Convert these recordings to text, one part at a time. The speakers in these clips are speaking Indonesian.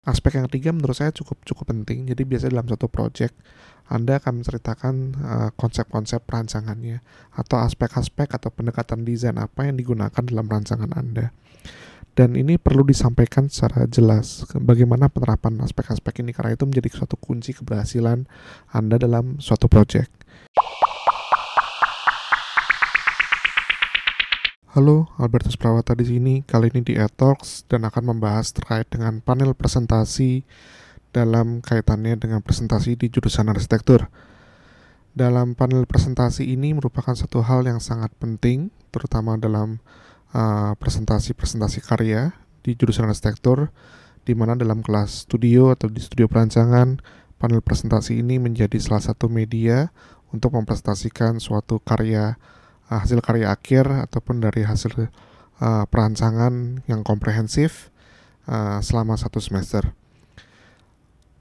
Aspek yang ketiga menurut saya cukup cukup penting. Jadi biasanya dalam satu project Anda akan menceritakan uh, konsep-konsep perancangannya atau aspek-aspek atau pendekatan desain apa yang digunakan dalam rancangan Anda. Dan ini perlu disampaikan secara jelas bagaimana penerapan aspek-aspek ini karena itu menjadi suatu kunci keberhasilan Anda dalam suatu project. Halo, Albertus Prawata di sini. Kali ini di Talks dan akan membahas terkait dengan panel presentasi dalam kaitannya dengan presentasi di jurusan arsitektur. Dalam panel presentasi ini merupakan satu hal yang sangat penting, terutama dalam uh, presentasi-presentasi uh, karya di jurusan arsitektur, di mana dalam kelas studio atau di studio perancangan, panel presentasi ini menjadi salah satu media untuk mempresentasikan suatu karya hasil karya akhir ataupun dari hasil uh, perancangan yang komprehensif uh, selama satu semester.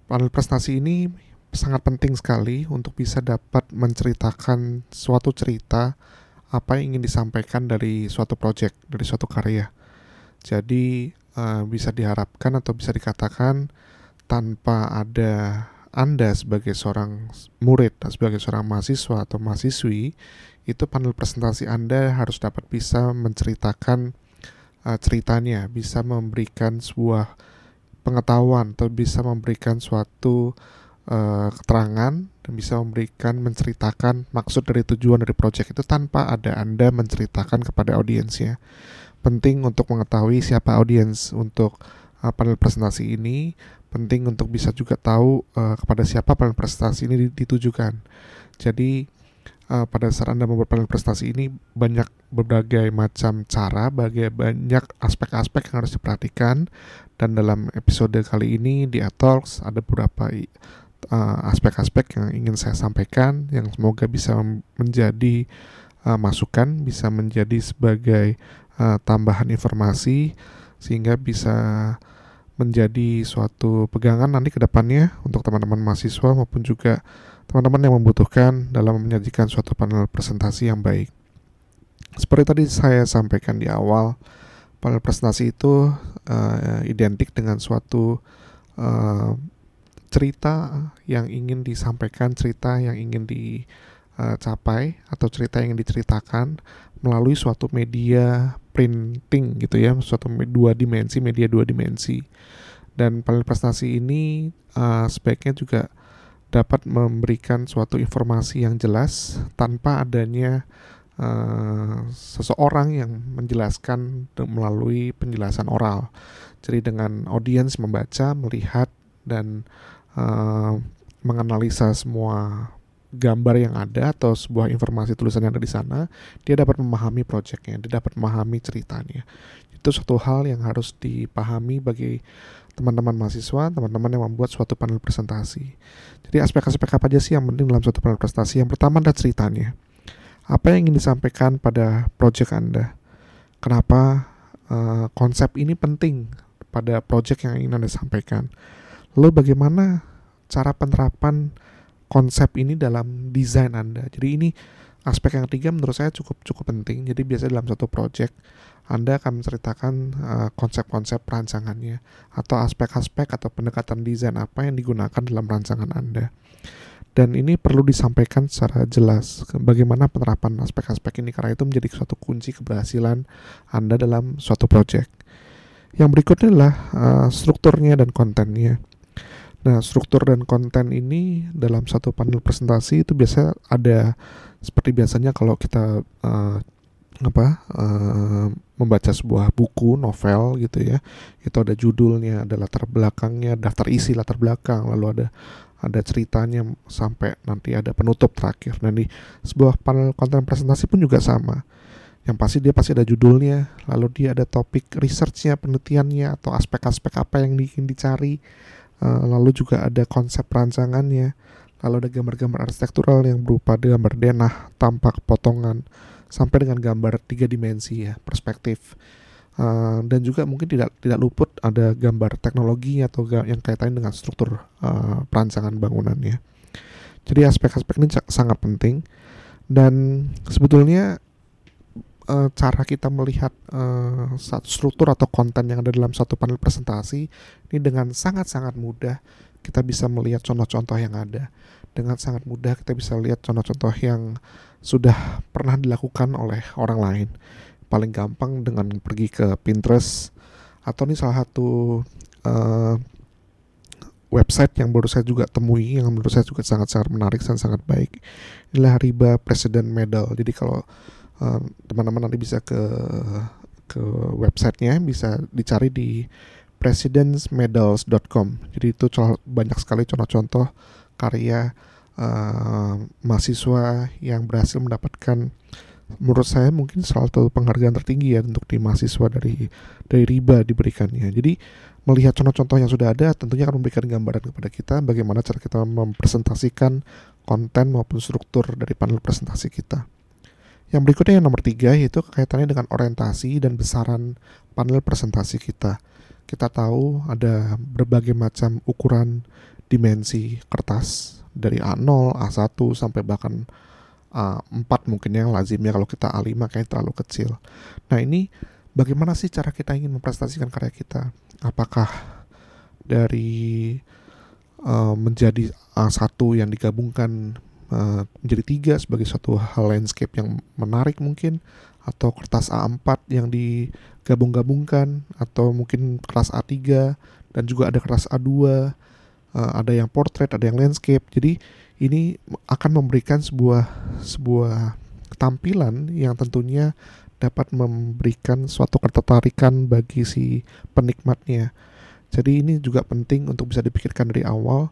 Panel prestasi ini sangat penting sekali untuk bisa dapat menceritakan suatu cerita apa yang ingin disampaikan dari suatu project, dari suatu karya. Jadi uh, bisa diharapkan atau bisa dikatakan tanpa ada anda sebagai seorang murid, sebagai seorang mahasiswa atau mahasiswi itu panel presentasi Anda harus dapat bisa menceritakan uh, ceritanya, bisa memberikan sebuah pengetahuan atau bisa memberikan suatu uh, keterangan dan bisa memberikan menceritakan maksud dari tujuan dari proyek itu tanpa ada Anda menceritakan kepada audiensnya. Penting untuk mengetahui siapa audiens untuk uh, panel presentasi ini, penting untuk bisa juga tahu uh, kepada siapa panel presentasi ini ditujukan. Jadi uh, pada saat Anda membuat panel prestasi ini banyak berbagai macam cara, bagi banyak aspek-aspek yang harus diperhatikan. Dan dalam episode kali ini di Atalks ada beberapa uh, aspek-aspek yang ingin saya sampaikan yang semoga bisa menjadi uh, masukan, bisa menjadi sebagai uh, tambahan informasi sehingga bisa menjadi suatu pegangan nanti ke depannya untuk teman-teman mahasiswa maupun juga teman-teman yang membutuhkan dalam menyajikan suatu panel presentasi yang baik. Seperti tadi saya sampaikan di awal, panel presentasi itu uh, identik dengan suatu uh, cerita yang ingin disampaikan, cerita yang ingin dicapai atau cerita yang diceritakan melalui suatu media printing gitu ya, suatu dua dimensi, media dua dimensi. Dan panel presentasi ini uh, sebaiknya juga dapat memberikan suatu informasi yang jelas tanpa adanya uh, seseorang yang menjelaskan melalui penjelasan oral. Jadi dengan audiens membaca, melihat dan uh, menganalisa semua gambar yang ada atau sebuah informasi tulisan yang ada di sana, dia dapat memahami proyeknya, dia dapat memahami ceritanya. Itu suatu hal yang harus dipahami bagi teman-teman mahasiswa, teman-teman yang membuat suatu panel presentasi. Jadi aspek-aspek apa aja sih yang penting dalam suatu panel presentasi? Yang pertama adalah ceritanya. Apa yang ingin disampaikan pada project Anda? Kenapa uh, konsep ini penting pada project yang ingin Anda sampaikan? Lalu bagaimana cara penerapan konsep ini dalam desain Anda? Jadi ini aspek yang ketiga menurut saya cukup cukup penting. Jadi biasanya dalam satu project Anda akan menceritakan uh, konsep-konsep perancangannya atau aspek-aspek atau pendekatan desain apa yang digunakan dalam rancangan Anda. Dan ini perlu disampaikan secara jelas bagaimana penerapan aspek-aspek ini karena itu menjadi suatu kunci keberhasilan Anda dalam suatu project. Yang berikutnya adalah uh, strukturnya dan kontennya. Nah, struktur dan konten ini dalam satu panel presentasi itu biasa ada seperti biasanya kalau kita uh, apa uh, membaca sebuah buku novel gitu ya. Itu ada judulnya ada latar belakangnya daftar isi latar belakang lalu ada ada ceritanya sampai nanti ada penutup terakhir. Dan di sebuah panel konten presentasi pun juga sama. Yang pasti dia pasti ada judulnya lalu dia ada topik researchnya penelitiannya atau aspek-aspek apa yang ingin dicari. Uh, lalu juga ada konsep perancangannya. Lalu ada gambar-gambar arsitektural yang berupa gambar denah, tampak, potongan, sampai dengan gambar tiga dimensi ya, perspektif. Uh, dan juga mungkin tidak tidak luput ada gambar teknologi atau yang kaitannya dengan struktur uh, perancangan bangunannya. Jadi aspek-aspek ini sangat penting dan sebetulnya uh, cara kita melihat uh, struktur atau konten yang ada dalam satu panel presentasi ini dengan sangat-sangat mudah kita bisa melihat contoh-contoh yang ada dengan sangat mudah kita bisa lihat contoh-contoh yang sudah pernah dilakukan oleh orang lain. Paling gampang dengan pergi ke Pinterest atau ini salah satu uh, website yang baru saya juga temui yang menurut saya juga sangat-sangat menarik dan sangat baik. Inilah riba President Medal. Jadi kalau teman teman-teman nanti bisa ke ke websitenya bisa dicari di presidentsmedals.com jadi itu banyak sekali contoh-contoh karya uh, mahasiswa yang berhasil mendapatkan menurut saya mungkin salah satu penghargaan tertinggi ya untuk di mahasiswa dari dari riba diberikannya. Jadi melihat contoh-contoh yang sudah ada tentunya akan memberikan gambaran kepada kita bagaimana cara kita mempresentasikan konten maupun struktur dari panel presentasi kita. Yang berikutnya yang nomor tiga yaitu kaitannya dengan orientasi dan besaran panel presentasi kita. Kita tahu ada berbagai macam ukuran dimensi kertas dari A0, A1 sampai bahkan A4 mungkin yang lazimnya kalau kita A5 kayak terlalu kecil. Nah ini bagaimana sih cara kita ingin mempresentasikan karya kita? Apakah dari uh, menjadi A1 yang digabungkan uh, menjadi tiga sebagai suatu hal landscape yang menarik mungkin atau kertas A4 yang digabung-gabungkan atau mungkin kertas A3 dan juga ada kertas A2 uh, ada yang portrait ada yang landscape jadi ini akan memberikan sebuah sebuah tampilan yang tentunya dapat memberikan suatu ketertarikan bagi si penikmatnya. Jadi ini juga penting untuk bisa dipikirkan dari awal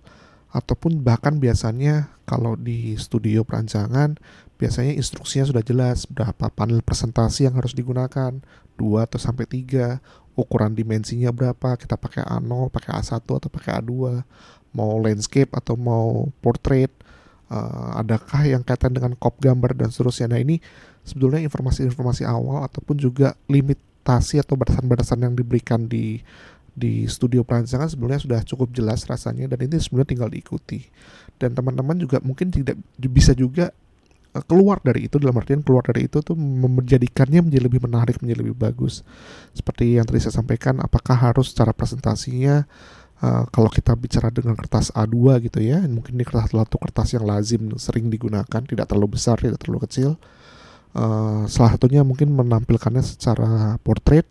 ataupun bahkan biasanya kalau di studio perancangan biasanya instruksinya sudah jelas berapa panel presentasi yang harus digunakan, dua atau sampai tiga ukuran dimensinya berapa, kita pakai A0, pakai A1 atau pakai A2, mau landscape atau mau portrait, uh, adakah yang kaitan dengan kop gambar dan seterusnya. Nah, ini sebetulnya informasi-informasi awal ataupun juga limitasi atau batasan-batasan yang diberikan di di studio perancangan sebenarnya sudah cukup jelas rasanya dan ini sebenarnya tinggal diikuti. Dan teman-teman juga mungkin tidak bisa juga keluar dari itu dalam artian keluar dari itu tuh menjadikannya menjadi lebih menarik menjadi lebih bagus. Seperti yang tadi saya sampaikan apakah harus cara presentasinya uh, kalau kita bicara dengan kertas A2 gitu ya mungkin ini kertas satu kertas yang lazim sering digunakan tidak terlalu besar tidak terlalu kecil uh, salah satunya mungkin menampilkannya secara portrait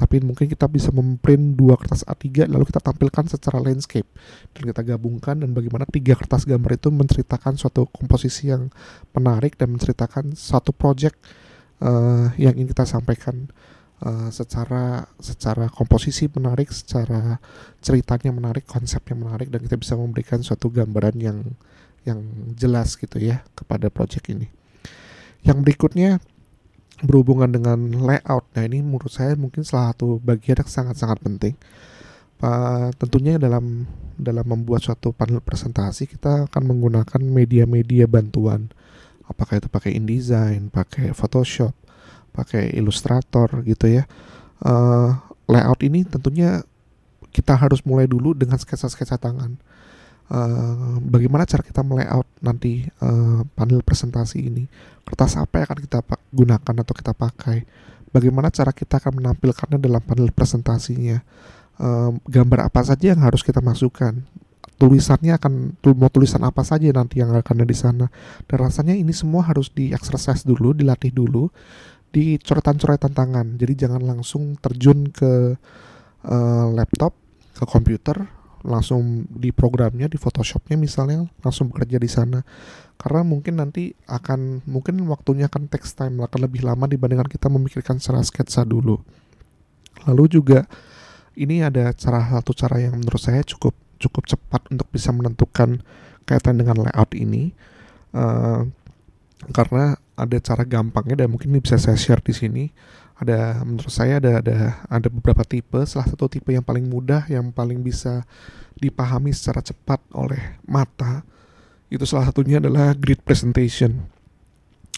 tapi mungkin kita bisa memprint dua kertas A3 lalu kita tampilkan secara landscape dan kita gabungkan dan bagaimana tiga kertas gambar itu menceritakan suatu komposisi yang menarik dan menceritakan satu project uh, yang ingin kita sampaikan uh, secara secara komposisi menarik, secara ceritanya menarik, konsepnya menarik dan kita bisa memberikan suatu gambaran yang yang jelas gitu ya kepada project ini. Yang berikutnya berhubungan dengan layout. Nah ini menurut saya mungkin salah satu bagian yang sangat-sangat penting. Uh, tentunya dalam dalam membuat suatu panel presentasi kita akan menggunakan media-media bantuan. Apakah itu pakai InDesign, pakai Photoshop, pakai Illustrator gitu ya. Uh, layout ini tentunya kita harus mulai dulu dengan sketsa-sketsa tangan. Uh, bagaimana cara kita melayout nanti uh, panel presentasi ini? Kertas apa yang akan kita gunakan atau kita pakai? Bagaimana cara kita akan menampilkannya dalam panel presentasinya? Uh, gambar apa saja yang harus kita masukkan? Tulisannya akan mau tulisan apa saja nanti yang akan ada di sana? Dan rasanya ini semua harus di exercise dulu dilatih dulu di coretan-coretan tangan. Jadi jangan langsung terjun ke uh, laptop ke komputer langsung di programnya di Photoshopnya misalnya langsung bekerja di sana. Karena mungkin nanti akan mungkin waktunya akan text time akan lebih lama dibandingkan kita memikirkan secara sketsa dulu. Lalu juga ini ada cara satu cara yang menurut saya cukup cukup cepat untuk bisa menentukan kaitan dengan layout ini. Uh, karena ada cara gampangnya dan mungkin ini bisa saya share di sini ada menurut saya ada ada ada beberapa tipe. Salah satu tipe yang paling mudah yang paling bisa dipahami secara cepat oleh mata itu salah satunya adalah grid presentation.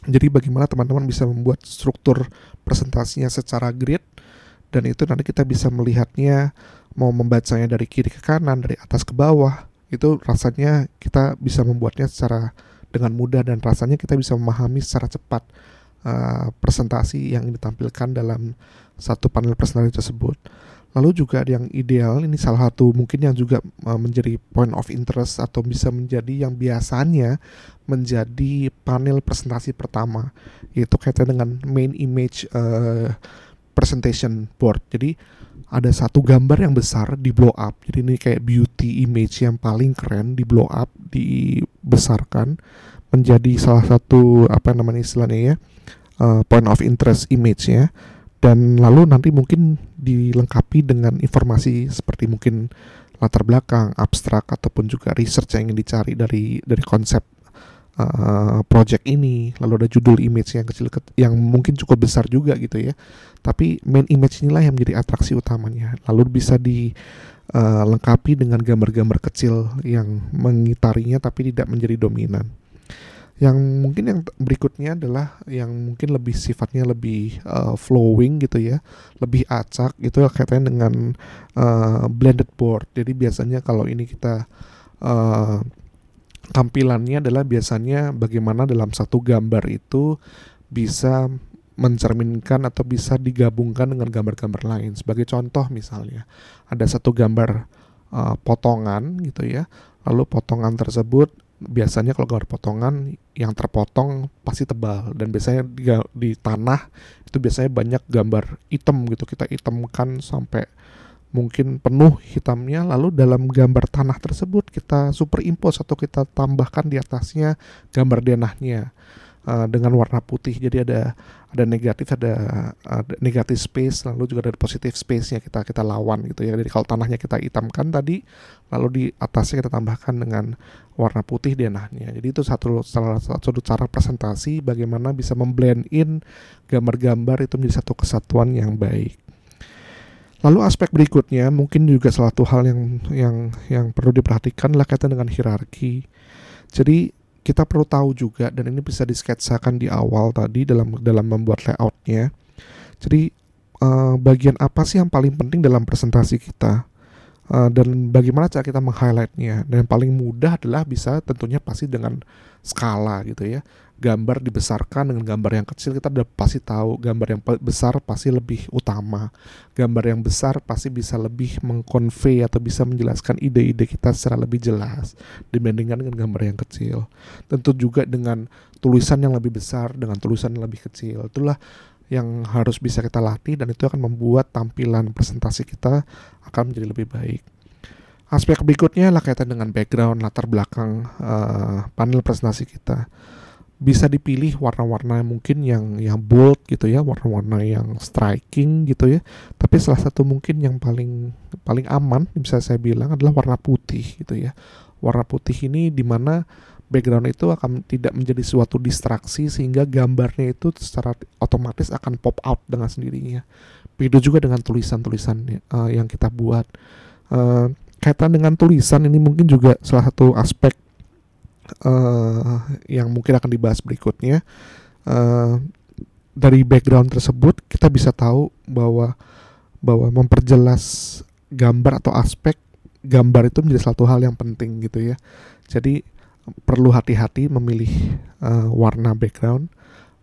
Jadi bagaimana teman-teman bisa membuat struktur presentasinya secara grid dan itu nanti kita bisa melihatnya mau membacanya dari kiri ke kanan dari atas ke bawah itu rasanya kita bisa membuatnya secara dengan mudah dan rasanya kita bisa memahami secara cepat uh, presentasi yang ditampilkan dalam satu panel presentasi tersebut. Lalu juga yang ideal ini salah satu mungkin yang juga uh, menjadi point of interest atau bisa menjadi yang biasanya menjadi panel presentasi pertama yaitu kaitan dengan main image uh, presentation board. Jadi ada satu gambar yang besar di blow up. Jadi ini kayak beauty image yang paling keren di blow up, dibesarkan menjadi salah satu apa namanya istilahnya ya uh, point of interest image ya dan lalu nanti mungkin dilengkapi dengan informasi seperti mungkin latar belakang, abstrak ataupun juga research yang ingin dicari dari dari konsep uh, project ini. Lalu ada judul image yang kecil yang mungkin cukup besar juga gitu ya. Tapi main image inilah yang menjadi atraksi utamanya. Lalu bisa dilengkapi uh, dengan gambar-gambar kecil yang mengitarinya tapi tidak menjadi dominan. Yang mungkin yang berikutnya adalah yang mungkin lebih sifatnya lebih uh, flowing gitu ya, lebih acak itu kaitannya dengan uh, blended board. Jadi biasanya kalau ini kita uh, tampilannya adalah biasanya bagaimana dalam satu gambar itu bisa mencerminkan atau bisa digabungkan dengan gambar-gambar lain. Sebagai contoh misalnya, ada satu gambar uh, potongan gitu ya, lalu potongan tersebut biasanya kalau gambar potongan yang terpotong pasti tebal. Dan biasanya di, di tanah itu biasanya banyak gambar hitam gitu. Kita hitamkan sampai mungkin penuh hitamnya lalu dalam gambar tanah tersebut kita superimpose atau kita tambahkan di atasnya gambar denahnya uh, dengan warna putih. Jadi ada ada negatif ada, ada negatif space lalu juga ada positif space nya kita kita lawan gitu ya. Jadi kalau tanahnya kita hitamkan tadi lalu di atasnya kita tambahkan dengan warna putih denahnya jadi itu satu salah satu cara presentasi bagaimana bisa memblend in gambar-gambar itu menjadi satu kesatuan yang baik. Lalu aspek berikutnya mungkin juga salah satu hal yang yang yang perlu diperhatikan adalah kaitan dengan hierarki. Jadi kita perlu tahu juga dan ini bisa disketsakan di awal tadi dalam dalam membuat layoutnya. Jadi uh, bagian apa sih yang paling penting dalam presentasi kita? Uh, dan bagaimana cara kita meng-highlightnya? Dan yang paling mudah adalah bisa tentunya pasti dengan skala gitu ya gambar dibesarkan dengan gambar yang kecil kita udah pasti tahu gambar yang besar pasti lebih utama. Gambar yang besar pasti bisa lebih mengkonvey atau bisa menjelaskan ide-ide kita secara lebih jelas dibandingkan dengan gambar yang kecil. Tentu juga dengan tulisan yang lebih besar dengan tulisan yang lebih kecil. Itulah yang harus bisa kita latih dan itu akan membuat tampilan presentasi kita akan menjadi lebih baik. Aspek berikutnya adalah kaitan dengan background latar belakang uh, panel presentasi kita bisa dipilih warna-warna mungkin yang yang bold gitu ya warna-warna yang striking gitu ya. Tapi salah satu mungkin yang paling paling aman bisa saya bilang adalah warna putih gitu ya. Warna putih ini di mana background itu akan tidak menjadi suatu distraksi sehingga gambarnya itu secara otomatis akan pop out dengan sendirinya. Begitu juga dengan tulisan-tulisan uh, yang kita buat. Uh, kaitan dengan tulisan ini mungkin juga salah satu aspek uh, yang mungkin akan dibahas berikutnya uh, dari background tersebut kita bisa tahu bahwa bahwa memperjelas gambar atau aspek gambar itu menjadi satu hal yang penting gitu ya. Jadi perlu hati-hati memilih uh, warna background.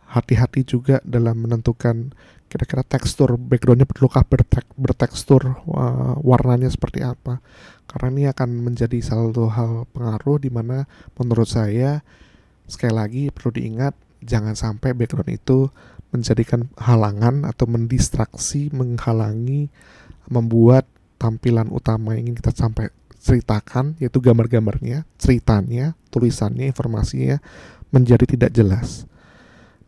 Hati-hati juga dalam menentukan kira-kira tekstur backgroundnya perlukah bertek, bertekstur uh, warnanya seperti apa? Karena ini akan menjadi salah satu hal pengaruh di mana menurut saya sekali lagi perlu diingat jangan sampai background itu menjadikan halangan atau mendistraksi menghalangi membuat tampilan utama yang ingin kita sampai ceritakan yaitu gambar-gambarnya ceritanya tulisannya informasinya menjadi tidak jelas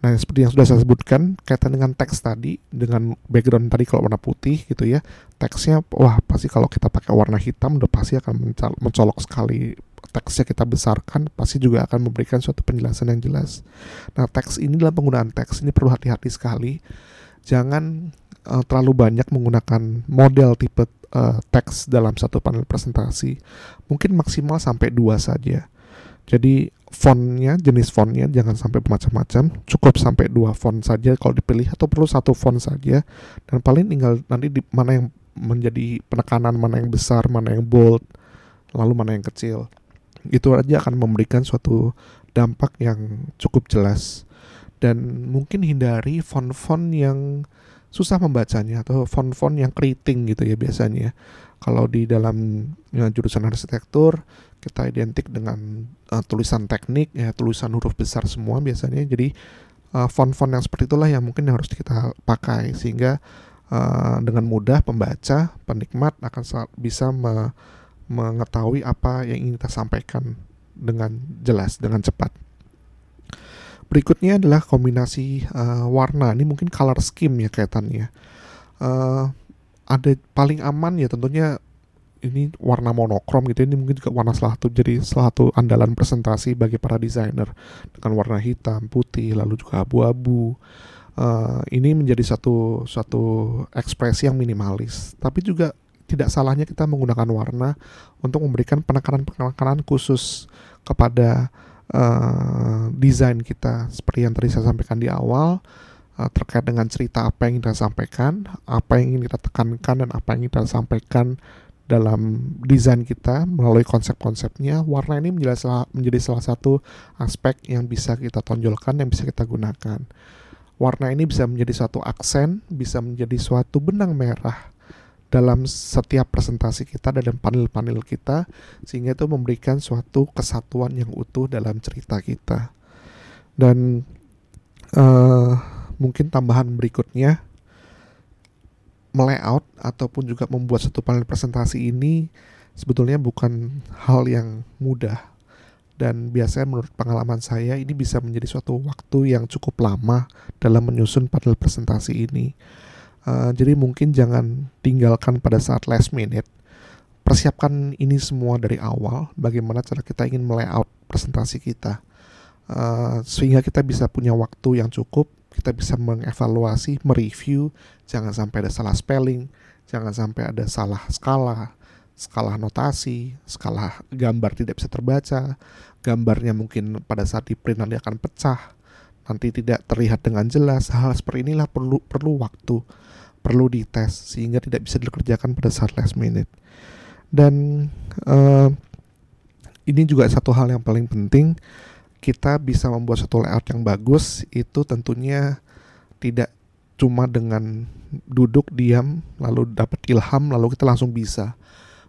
Nah, seperti yang sudah saya sebutkan, kaitan dengan teks tadi, dengan background tadi kalau warna putih gitu ya, teksnya, wah pasti kalau kita pakai warna hitam udah pasti akan mencolok sekali. Teksnya kita besarkan, pasti juga akan memberikan suatu penjelasan yang jelas. Nah, teks ini dalam penggunaan teks ini perlu hati-hati sekali. Jangan uh, terlalu banyak menggunakan model tipe uh, teks dalam satu panel presentasi. Mungkin maksimal sampai dua saja. Jadi fontnya jenis fontnya jangan sampai macam-macam cukup sampai dua font saja kalau dipilih atau perlu satu font saja. Dan paling tinggal nanti di mana yang menjadi penekanan mana yang besar mana yang bold lalu mana yang kecil. Itu aja akan memberikan suatu dampak yang cukup jelas. Dan mungkin hindari font-font yang susah membacanya atau font-font yang keriting gitu ya biasanya. Kalau di dalam ya, jurusan arsitektur kita identik dengan uh, tulisan teknik ya tulisan huruf besar semua biasanya. Jadi uh, font-font yang seperti itulah yang mungkin harus kita pakai sehingga uh, dengan mudah pembaca penikmat akan bisa me mengetahui apa yang ingin kita sampaikan dengan jelas dengan cepat. Berikutnya adalah kombinasi uh, warna. Ini mungkin color scheme ya kaitannya. Uh, ada paling aman ya tentunya ini warna monokrom gitu ini mungkin juga warna salah satu jadi salah satu andalan presentasi bagi para desainer. Dengan warna hitam putih lalu juga abu-abu. Uh, ini menjadi satu satu ekspresi yang minimalis. Tapi juga tidak salahnya kita menggunakan warna untuk memberikan penekanan-penekanan khusus kepada uh, desain kita. Seperti yang tadi saya sampaikan di awal terkait dengan cerita apa yang kita sampaikan, apa yang ingin kita tekankan dan apa yang kita sampaikan dalam desain kita melalui konsep-konsepnya warna ini menjadi salah, menjadi salah satu aspek yang bisa kita tonjolkan yang bisa kita gunakan. Warna ini bisa menjadi suatu aksen bisa menjadi suatu benang merah dalam setiap presentasi kita dalam panel-panel kita sehingga itu memberikan suatu kesatuan yang utuh dalam cerita kita. Dan uh, mungkin tambahan berikutnya melayout ataupun juga membuat satu panel presentasi ini sebetulnya bukan hal yang mudah dan biasanya menurut pengalaman saya ini bisa menjadi suatu waktu yang cukup lama dalam menyusun panel presentasi ini Uh, jadi mungkin jangan tinggalkan pada saat last minute. Persiapkan ini semua dari awal. Bagaimana cara kita ingin melayout presentasi kita, uh, sehingga kita bisa punya waktu yang cukup. Kita bisa mengevaluasi, mereview. Jangan sampai ada salah spelling, jangan sampai ada salah skala, skala notasi, skala gambar tidak bisa terbaca, gambarnya mungkin pada saat di print nanti akan pecah, nanti tidak terlihat dengan jelas. Hal seperti inilah perlu perlu waktu perlu dites sehingga tidak bisa dikerjakan pada saat last minute. Dan uh, ini juga satu hal yang paling penting kita bisa membuat satu layout yang bagus itu tentunya tidak cuma dengan duduk diam lalu dapat ilham lalu kita langsung bisa.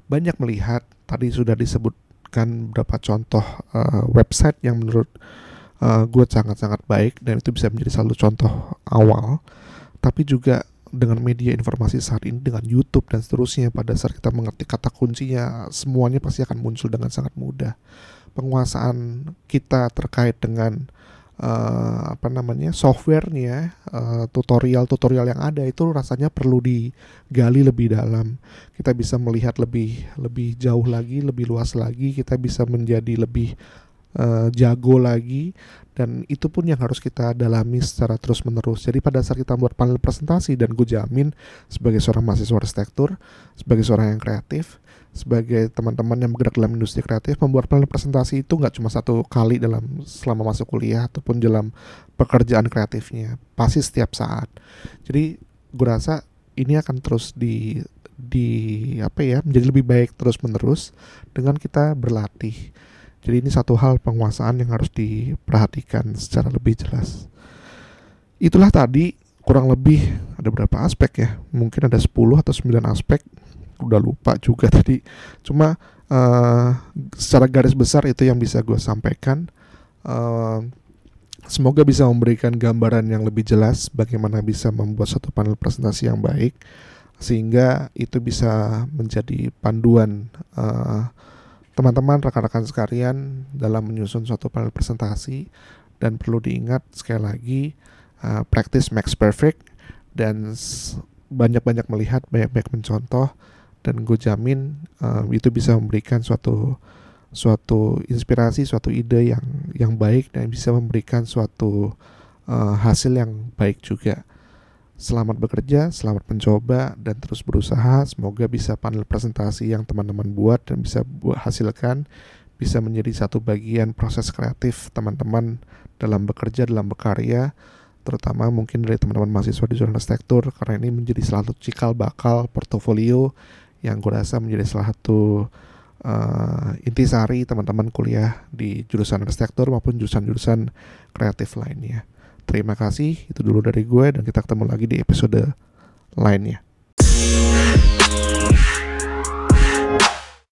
Banyak melihat tadi sudah disebutkan beberapa contoh uh, website yang menurut uh, gue sangat-sangat baik dan itu bisa menjadi satu contoh awal. Tapi juga dengan media informasi saat ini dengan YouTube dan seterusnya pada saat kita mengerti kata kuncinya semuanya pasti akan muncul dengan sangat mudah penguasaan kita terkait dengan uh, apa namanya softwarenya uh, tutorial-tutorial yang ada itu rasanya perlu digali lebih dalam. Kita bisa melihat lebih lebih jauh lagi lebih luas lagi kita bisa menjadi lebih uh, jago lagi dan itu pun yang harus kita dalami secara terus menerus jadi pada saat kita buat panel presentasi dan gue jamin sebagai seorang mahasiswa arsitektur sebagai seorang yang kreatif sebagai teman-teman yang bergerak dalam industri kreatif membuat panel presentasi itu nggak cuma satu kali dalam selama masuk kuliah ataupun dalam pekerjaan kreatifnya. Pasti setiap saat. Jadi gue rasa ini akan terus di di apa ya menjadi lebih baik terus menerus dengan kita berlatih jadi ini satu hal penguasaan yang harus diperhatikan secara lebih jelas. Itulah tadi kurang lebih ada berapa aspek ya? Mungkin ada 10 atau 9 aspek. Udah lupa juga tadi. Cuma uh, secara garis besar itu yang bisa gue sampaikan. Uh, semoga bisa memberikan gambaran yang lebih jelas bagaimana bisa membuat satu panel presentasi yang baik sehingga itu bisa menjadi panduan uh, teman-teman rekan-rekan sekalian dalam menyusun suatu panel presentasi dan perlu diingat sekali lagi uh, practice makes perfect dan banyak-banyak melihat banyak-banyak mencontoh dan gue jamin uh, itu bisa memberikan suatu suatu inspirasi suatu ide yang yang baik dan bisa memberikan suatu uh, hasil yang baik juga Selamat bekerja, selamat mencoba, dan terus berusaha. Semoga bisa panel presentasi yang teman-teman buat dan bisa buat hasilkan bisa menjadi satu bagian proses kreatif teman-teman dalam bekerja, dalam berkarya, terutama mungkin dari teman-teman mahasiswa di zona arsitektur, karena ini menjadi salah satu cikal bakal portofolio yang gue rasa menjadi salah satu uh, intisari teman-teman kuliah di jurusan arsitektur maupun jurusan-jurusan kreatif lainnya. Terima kasih, itu dulu dari gue dan kita ketemu lagi di episode lainnya.